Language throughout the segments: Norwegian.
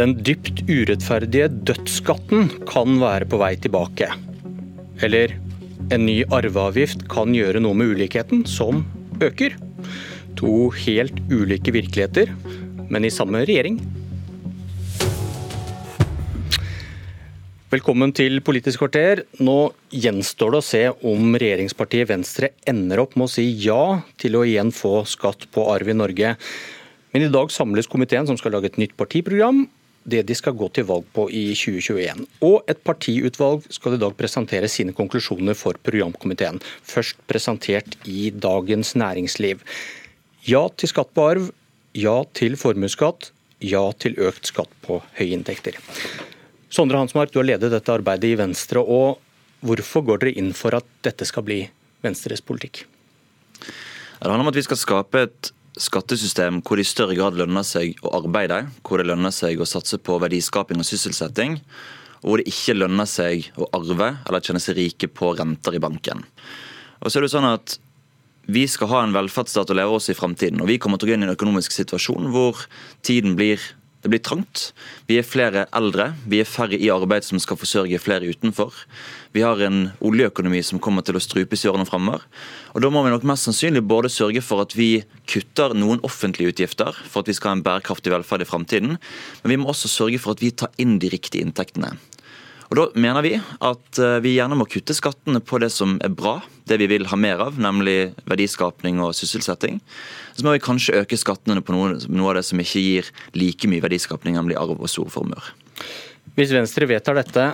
Den dypt urettferdige dødsskatten kan være på vei tilbake. Eller en ny arveavgift kan gjøre noe med ulikheten, som øker. To helt ulike virkeligheter, men i samme regjering. Velkommen til Politisk kvarter. Nå gjenstår det å se om regjeringspartiet Venstre ender opp med å si ja til å igjen få skatt på arv i Norge. Men i dag samles komiteen som skal lage et nytt partiprogram, det de skal gå til valg på i 2021. Og et partiutvalg skal i dag presentere sine konklusjoner for programkomiteen. Først presentert i Dagens Næringsliv. Ja til skatt på arv, ja til formuesskatt, ja til økt skatt på høye inntekter. Sondre Hansmark, du har ledet dette arbeidet i Venstre. og Hvorfor går dere inn for at dette skal bli Venstres politikk? Det handler om at vi skal skape et skattesystem hvor det i større grad lønner seg å arbeide, hvor det lønner seg å satse på verdiskaping og sysselsetting, og hvor det ikke lønner seg å arve eller tjene seg rike på renter i banken. Og så er det sånn at Vi skal ha en velferdsstat å leve oss i framtiden. Og vi kommer til å gå inn i en økonomisk situasjon hvor tiden blir det blir trangt. Vi er flere eldre. Vi er færre i arbeid som skal forsørge flere utenfor. Vi har en oljeøkonomi som kommer til å strupes i årene framover. Og da må vi nok mest sannsynlig både sørge for at vi kutter noen offentlige utgifter for at vi skal ha en bærekraftig velferd i framtiden, men vi må også sørge for at vi tar inn de riktige inntektene. Og Da mener vi at eh, vi gjerne må kutte skattene på det som er bra, det vi vil ha mer av, nemlig verdiskapning og sysselsetting. Så må vi kanskje øke skattene på noe, noe av det som ikke gir like mye verdiskapning, nemlig arv og store formuer. Hvis Venstre vedtar dette,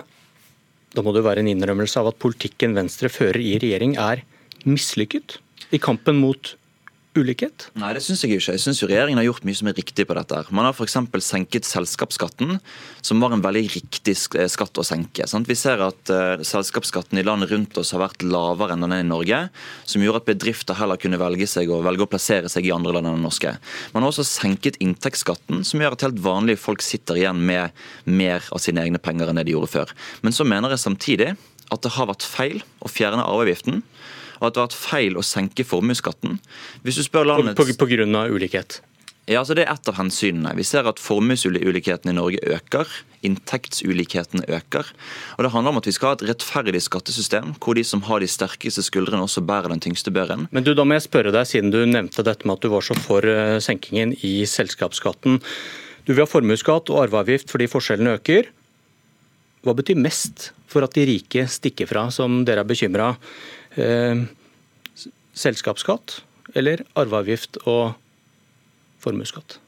da må det være en innrømmelse av at politikken Venstre fører i regjering er mislykket i kampen mot ulikhet? Nei, det syns jeg ikke. Jeg syns regjeringen har gjort mye som er riktig på dette. Man har f.eks. senket selskapsskatten, som var en veldig riktig eh, skatt å senke. Sant? Vi ser at uh, selskapsskatten i landet rundt oss har vært lavere enn den er i Norge, som gjorde at bedrifter heller kunne velge seg og velge å plassere seg i andre land enn den norske. Man har også senket inntektsskatten, som gjør at helt vanlige folk sitter igjen med mer av sine egne penger enn det de gjorde før. Men så mener jeg samtidig at det har vært feil å fjerne arveavgiften at det har vært feil å senke formuesskatten. Hvis du spør landets... På, på, på grunn av ulikhet? Ja, altså Det er ett av hensynene. Vi ser at formuesulikheten i Norge øker. Inntektsulikheten øker. Og Det handler om at vi skal ha et rettferdig skattesystem, hvor de som har de sterkeste skuldrene, også bærer den tyngste børen. Men du, Da må jeg spørre deg, siden du nevnte dette med at du var så for eh, senkingen i selskapsskatten. Du vil ha formuesskatt og arveavgift fordi forskjellene øker. Hva betyr mest for at de rike stikker fra, som dere er bekymra? Eh, selskapsskatt eller arveavgift og formuesskatt?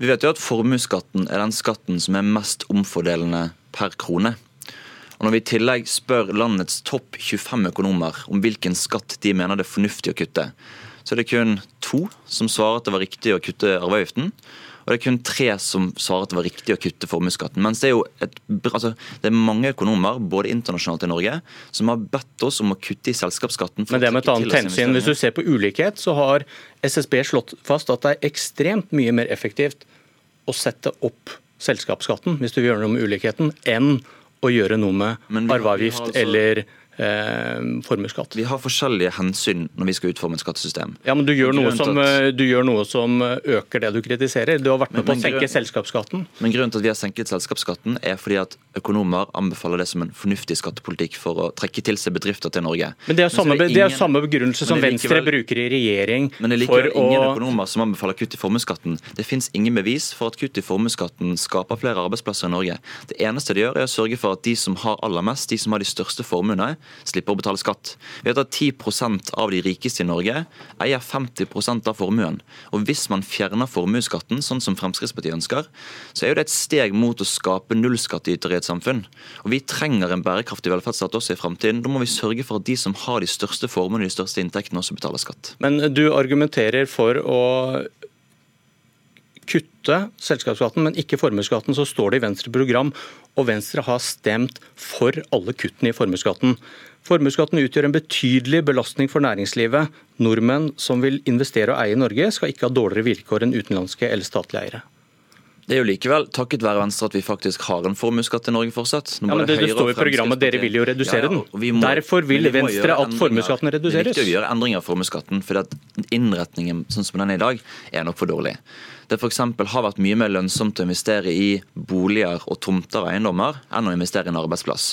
Vi vet jo at formuesskatten er den skatten som er mest omfordelende per krone. Og Når vi i tillegg spør landets topp 25 økonomer om hvilken skatt de mener det er fornuftig å kutte, så er det kun to som svarer at det var riktig å kutte arveavgiften. Og det er kun tre som svarer at det var riktig å kutte formuesskatten. Mens det er jo et, altså, det er mange økonomer, både internasjonalt i Norge, som har bedt oss om å kutte i selskapsskatten. Men det er med et annet hensyn. Hvis du ser på ulikhet, så har SSB slått fast at det er ekstremt mye mer effektivt å sette opp selskapsskatten, hvis du vil gjøre noe med ulikheten, enn å gjøre noe med arveavgift altså... eller formuesskatt. Vi har forskjellige hensyn når vi skal utforme et skattesystem. Ja, men du gjør, som, at... du gjør, noe som, øker det du kritiserer. Du har vært med men, på å senke grunn... selskapsskatten. Men Grunnen til at vi har senket selskapsskatten, er fordi at økonomer anbefaler det som en fornuftig skattepolitikk for å trekke til seg bedrifter til Norge. Men Det er samme, ingen... det er samme begrunnelse som Venstre bruker i regjering Men det er likevel ingen å... økonomer som anbefaler kutt i formuesskatten. Det finnes ingen bevis for at kutt i formuesskatten skaper flere arbeidsplasser i Norge. Det eneste de gjør, er å sørge for at de som har aller mest, de som har de største formuene, slipper å betale skatt. Vi vet at 10 av de rikeste i Norge eier 50% av formuen. Og Hvis man fjerner formuesskatten, sånn som Fremskrittspartiet ønsker, så er jo det et steg mot å skape nullskattytere i et samfunn. Og Vi trenger en bærekraftig velferdsstat også i fremtiden. Da må vi sørge for at de som har de største formuene og de største inntektene, også betaler skatt. Men du argumenterer for å kutte selskapsskatten, men ikke formuesskatten, så står det i Venstre program, og Venstre har stemt for alle kuttene i formuesskatten. Formuesskatten utgjør en betydelig belastning for næringslivet. Nordmenn som vil investere og eie i Norge, skal ikke ha dårligere vilkår enn utenlandske eller statlige eiere. Det er jo likevel takket være Venstre at vi faktisk har en formuesskatt i Norge fortsatt. Ja, men det, det står i programmet dere vil jo redusere ja, ja, den. Må, Derfor vil Venstre at formuesskatten reduseres. Det er viktig å gjøre endringer i formuesskatten, for innretningen sånn som den er i dag, er nok for dårlig det f.eks. har vært mye mer lønnsomt å investere i boliger og tomter og eiendommer enn å investere i en arbeidsplass.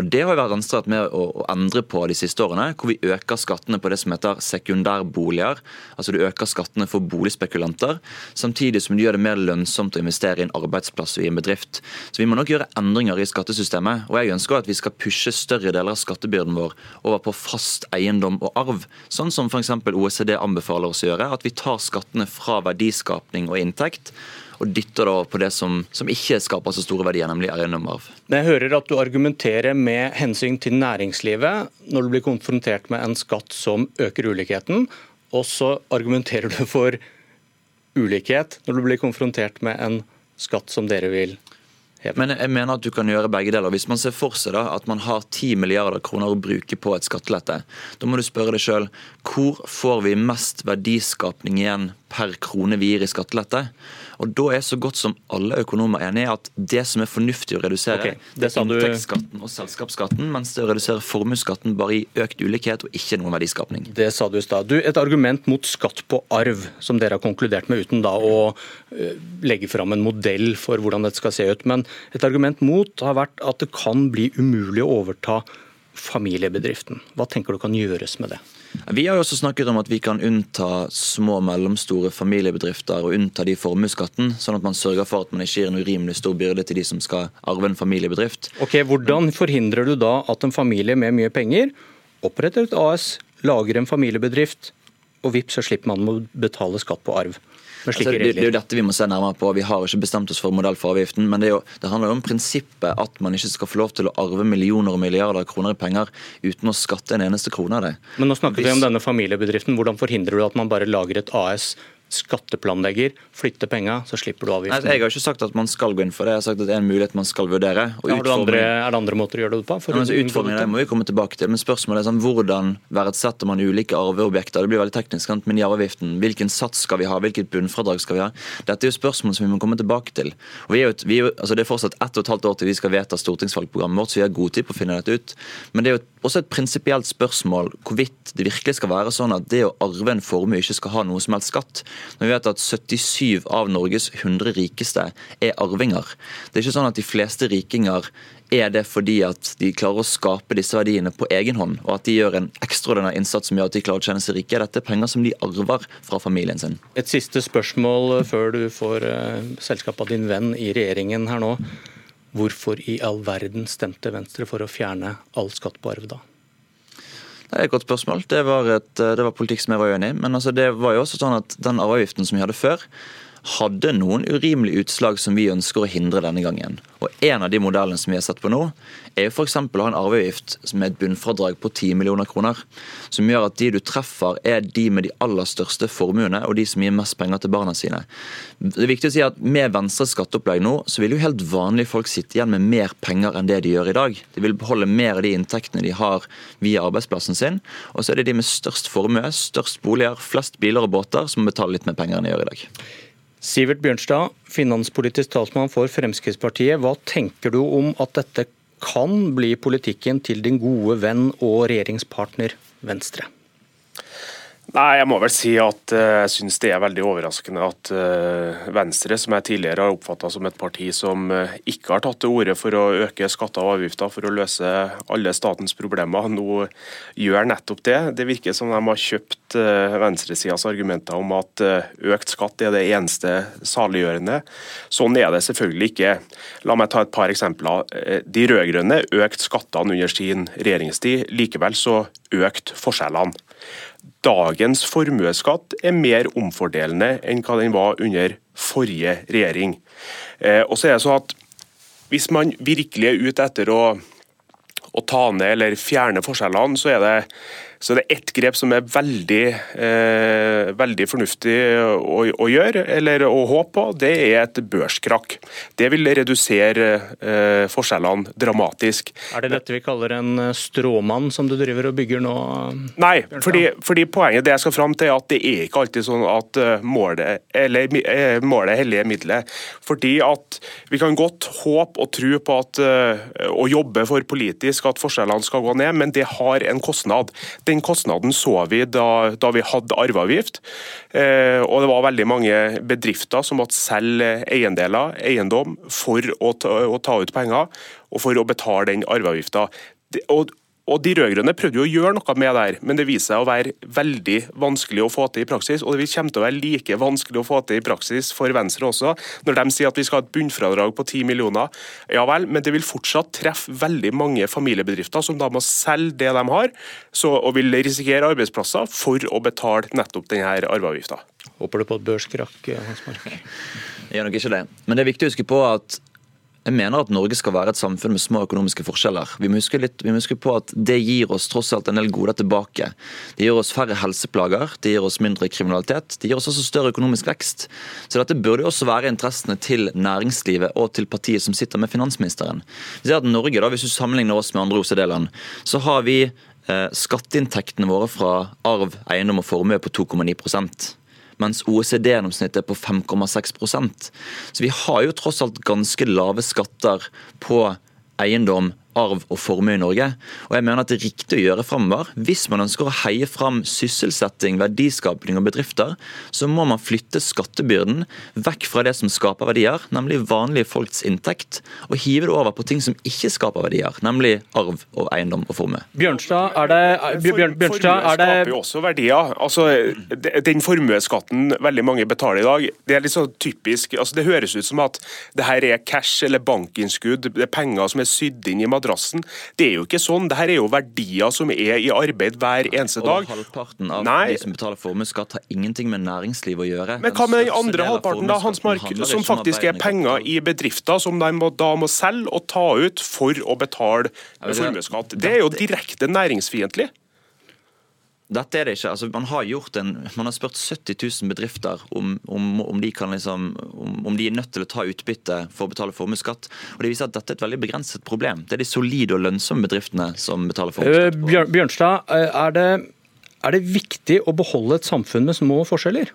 Og Det har vært anstrengt med å, å, endre på de siste årene, hvor vi øker skattene på det som heter sekundærboliger. Altså du øker skattene for boligspekulanter, samtidig som du gjør det mer lønnsomt å investere i en arbeidsplass og i en bedrift. Så vi må nok gjøre endringer i skattesystemet. Og jeg ønsker at vi skal pushe større deler av skattebyrden vår over på fast eiendom og arv, sånn som f.eks. OECD anbefaler oss å gjøre. At vi tar skattene fra verdiskapning og inntekt, og dytter da på det som, som ikke skaper så store verdier, nemlig eiendomsarv. Jeg hører at du argumenterer med hensyn til næringslivet når du blir konfrontert med en skatt som øker ulikheten, og så argumenterer du for ulikhet når du blir konfrontert med en skatt som dere vil men jeg mener at du kan gjøre begge deler. Hvis man ser for seg da, at man har 10 milliarder kroner å bruke på et skattelette, da må du spørre deg sjøl hvor får vi mest verdiskapning igjen per krone vi gir i skattelette. Og Da er så godt som alle økonomer enige i at det som er fornuftig å redusere, okay, det er inntektsskatten og selskapsskatten, mens det å redusere formuesskatten bare i økt ulikhet og ikke noen verdiskapning. Det sa du i stad. Et argument mot skatt på arv, som dere har konkludert med uten da å eh, legge fram en modell for hvordan dette skal se ut. Men et argument mot har vært at det kan bli umulig å overta familiebedriften. Hva tenker du kan gjøres med det? Vi har jo også snakket om at vi kan unnta små og mellomstore familiebedrifter og unnta de formuesskatten, sånn at man sørger for at man ikke gir en urimelig stor byrde til de som skal arve en familiebedrift. Ok, Hvordan forhindrer du da at en familie med mye penger oppretter et AS, lager en familiebedrift, og vips, så slipper man å betale skatt på arv? Altså, det, det, er jo dette vi må se nærmere på. Vi har ikke bestemt oss for modell for avgiften. Men det, jo, det, handler jo om prinsippet at man ikke skal få lov til å arve millioner og milliarder kroner i penger uten å skatte en eneste krone av det. Men nå snakker Hvis... vi om denne familiebedriften. Hvordan forhindrer du at man bare lager et AS skatteplanlegger, flytte penga, så slipper du avgiften. Nei, jeg har ikke sagt at man skal gå inn for det, jeg har sagt at det er en mulighet man skal vurdere. Ja, andre, er det andre måter å gjøre det på? Ja, altså, utfordringen må vi komme tilbake til, men spørsmålet er sånn, hvordan verdsetter man ulike arveobjekter? Det blir veldig teknisk, men i arveavgiften, hvilken sats skal vi ha, hvilket bunnfradrag skal vi ha? Dette er jo spørsmål som vi må komme tilbake til. Og vi er jo, vi er jo, altså Det er fortsatt ett og et halvt år til vi skal vedta stortingsvalgprogrammet vårt, så vi har god tid på å finne dette ut. Men det er jo også et prinsipielt spørsmål hvorvidt det virkelig skal være sånn at det å arve en formue ikke skal ha noe som helst skatt. Når vi vet at 77 av Norges 100 rikeste er arvinger. Det er ikke sånn at de fleste rikinger er det fordi at de klarer å skape disse verdiene på egen hånd, og at de gjør en ekstraordinær innsats som gjør at de klarer å tjene seg rike. Dette er penger som de arver fra familien sin. Et siste spørsmål før du får uh, selskap av din venn i regjeringen her nå. Hvorfor i all verden stemte Venstre for å fjerne all skatt på arv da? Det er et godt spørsmål. Det var, et, det var politikk som jeg var uenig i. Men altså, det var jo også sånn at den arveavgiften som vi hadde før, hadde noen urimelige utslag som vi ønsker å hindre denne gangen. Og En av de modellene som vi har sett på nå, er jo f.eks. å ha en arveavgift med et bunnfradrag på 10 millioner kroner. Som gjør at de du treffer, er de med de aller største formuene og de som gir mest penger til barna sine. Det er viktig å si at Med Venstres skatteopplegg nå, så vil jo helt vanlige folk sitte igjen med mer penger enn det de gjør i dag. De vil beholde mer av de inntektene de har via arbeidsplassen sin. Og så er det de med størst formue, størst boliger, flest biler og båter som betaler litt mer penger enn de gjør i dag. Sivert Bjørnstad, finanspolitisk talsmann for Fremskrittspartiet. Hva tenker du om at dette kan bli politikken til din gode venn og regjeringspartner Venstre? Nei, Jeg må vel si at uh, jeg syns det er veldig overraskende at uh, Venstre, som jeg tidligere har oppfatta som et parti som uh, ikke har tatt til orde for å øke skatter og avgifter for å løse alle statens problemer, nå gjør nettopp det. Det virker som de har kjøpt uh, venstresidas argumenter om at økt skatt er det eneste saliggjørende. Sånn er det selvfølgelig ikke. La meg ta et par eksempler. De rød-grønne økte skattene under sin regjeringstid, likevel så økte forskjellene dagens formuesskatt er mer omfordelende enn hva den var under forrige regjering. Eh, og så er det sånn at Hvis man virkelig er ute etter å, å ta ned eller fjerne forskjellene, så er det Så det er ett grep som er veldig, eh, veldig fornuftig å, å, gjøre, eller å håpe på. Det er et børskrakk. Det vil redusere eh, forskjellene dramatisk. Er det dette vi kaller en eh, stråmann som du driver og bygger nå? Nei, fordi, fordi, poenget det jeg skal fram til er at det er ikke alltid sånn at eh, målet, eller, eh, målet hellige middelet. Fordi at vi kan godt håpe og tro på at, og jobbe for politisk at forskjellene skal gå ned, men det har en kostnad. Den kostnaden så vi da, da vi hadde arveavgift. Eh, og det var veldig mange bedrifter som måtte selge eiendeler, eiendom, for å ta, å ta ut penger og for å betale den arveavgifta. Og, og De rød-grønne prøvde jo å gjøre noe med det, her, men det viser seg å være veldig vanskelig å få til i praksis. Og det kommer til å være like vanskelig å få til i praksis for Venstre også, når de sier at vi skal ha et bunnfradrag på 10 millioner. Ja vel, men det vil fortsatt treffe veldig mange familiebedrifter som da må selge det de har, så, og vil risikere arbeidsplasser for å betale nettopp denne arveavgifta. Håper du på et børskrakk, Hans Mark? Jeg gjør nok ikke det. Men det er viktig å huske på at jeg mener at Norge skal være et samfunn med små økonomiske forskjeller. Vi må, litt, vi må, huske på at Det gir oss tross alt en del goder tilbake. Det gir oss færre helseplager, det gir oss mindre kriminalitet, det gir oss også større økonomisk vekst. Så dette burde også være interessene til næringslivet og til partiet som sitter med finansministeren. Vi ser at Norge, da, Hvis du sammenligner oss med andre OECD-land, så har vi eh, skatteinntektene våre fra arv, eiendom og formue på 2,9 mens OECD-gjennomsnittet er på 5,6% Så vi har jo tross alt ganske lave skatter på eiendom arv og formue i Norge. Og jeg mener at det er riktig å gjøre fremover. Hvis man ønsker å heie fram sysselsetting, verdiskapning og bedrifter, så må man flytte skattebyrden vekk fra det som skaper verdier, nemlig vanlige folks inntekt, og hive det over på ting som ikke skaper verdier, nemlig arv og eiendom og formue. Bjørnstad, er det Bjørn, Bjørnstad, er det skaper jo også verdier. Altså, den formuesskatten veldig mange betaler i dag, det er litt sånn typisk altså Det høres ut som at det her er cash eller bankinnskudd, det er penger som er sydd inn i madrassen. Det er jo ikke sånn. Dette er jo verdier som er i arbeid hver eneste dag. Og halvparten av Nei. de som betaler formuesskatt har ingenting med næringsliv å gjøre. Men hva med den andre halvparten, da, Hans Mark, som faktisk er penger i bedrifter som de må, da må selge og ta ut for å betale formuesskatt? Det er jo direkte næringsfiendtlig. Dette er det ikke. Altså, man har gjort en, man har spurt 70 000 bedrifter om, om, om, de liksom, om, de er nødt til å ta utbytte for å betale formuesskatt. Og Det viser at dette er et veldig begrenset problem. Det er de solide og lønnsomme bedriftene som betaler formuesskatt. Bjørn, Bjørnstad, eh, er det, er det viktig å beholde et samfunn med små forskjeller?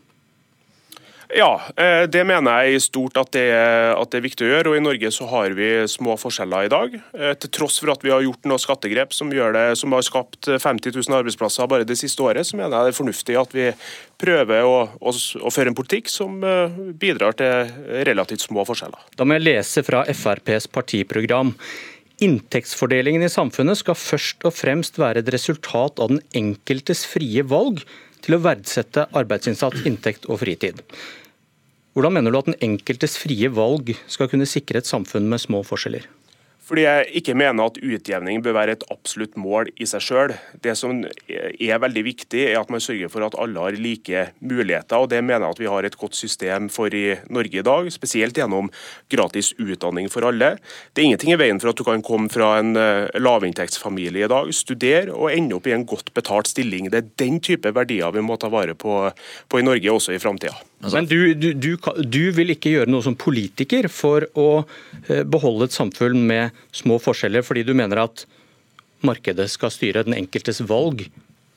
Ja, eh, det mener jeg i stort at det, at det, er viktig å gjøre. og I Norge så har vi små forskjeller i dag. Eh, til tross for at vi har gjort noe skattegrep som, det, som har skapt 50 000 arbeidsplasser bare det siste året, så mener jeg det er fornuftig at vi prøver å, å, å føre en politikk som eh, bidrar til relativt små forskjeller. Da må jeg lese fra FrPs partiprogram. Inntektsfordelingen i samfunnet skal først og fremst være et resultat av den enkeltes frie valg til å verdsette arbeidsinnsats, inntekt og fritid. Hvordan mener du at den enkeltes frie valg skal kunne sikre et samfunn med små forskjeller? Fordi jeg ikke mener at utjevning bør være et absolutt mål i seg selv. Det som er veldig viktig, er at man sørger for at alle har like muligheter. og Det mener jeg at vi har et godt system for i Norge i dag, spesielt gjennom gratis utdanning for alle. Det er ingenting i veien for at du kan komme fra en eh, lavinntektsfamilie i dag, studere og ende opp i en godt betalt stilling. Det er den type verdier vi må ta vare på, på i Norge også i framtida. Altså. Men du, du, du, du, vil ikke gjøre noe som politiker for å eh, beholde et samfunn med små forskjeller, fordi du mener at markedet skal styre, den enkeltes valg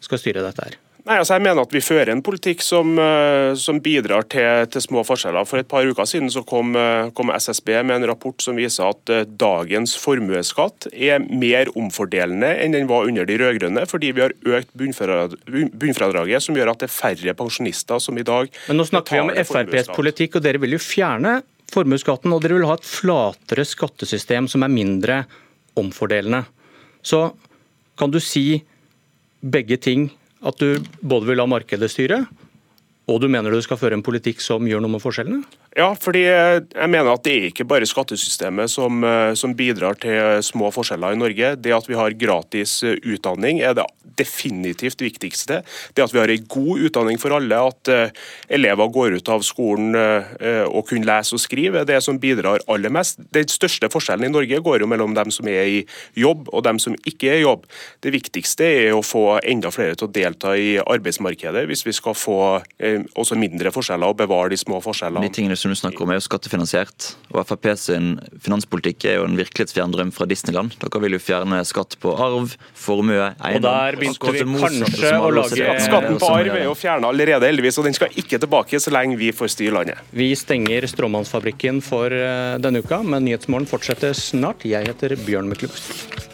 skal styre dette her? Nei, altså jeg mener at Vi fører en politikk som, eh, som bidrar til, til, små forskjeller. For et par uker siden så kom, eh, kom, SSB med en rapport som viser at eh, dagens formuesskatt er mer omfordelende enn den var under de rød-grønne, fordi vi har økt bunnfradraget, som gjør at det er færre pensjonister som i dag Men Nå snakker vi om FrPs politikk, og dere vil jo fjerne formuesskatten. Og dere vil ha et flatere skattesystem som er mindre omfordelende. Så kan du si begge ting at du både vil la markedet styre, Og du mener du skal føre en politikk som gjør noe med forskjellene? Ja, fordi jeg mener at det er ikke bare skattesystemet som, eh, som, bidrar til små forskjeller i Norge. Det at vi har gratis eh, utdanning er det definitivt viktigste. Det at vi har en god utdanning for alle, at elever går ut av skolen og kun lese og skrive, er det som bidrar aller mest. Den største forskjellen i Norge går jo mellom dem som er i jobb og dem som ikke er i jobb. Det viktigste er å få enda flere til å delta i arbeidsmarkedet, hvis vi skal få også mindre forskjeller og bevare de små forskjellene. De tingene som du snakker om er jo skattefinansiert. og Frp sin finanspolitikk er jo en virkelighetsfjern drøm fra Disneyland. Dere vil jo fjerne skatt på arv, formue, eiendom. Og der begynte vi kanskje å lage Skatten på arv er jo fjerna allerede, heldigvis, og den skal ikke tilbake så lenge vi får styre landet. Vi stenger Stråmannsfabrikken for eh, denne uka, men Nyhetsmorgen fortsetter snart. Jeg heter Bjørn Myklebust.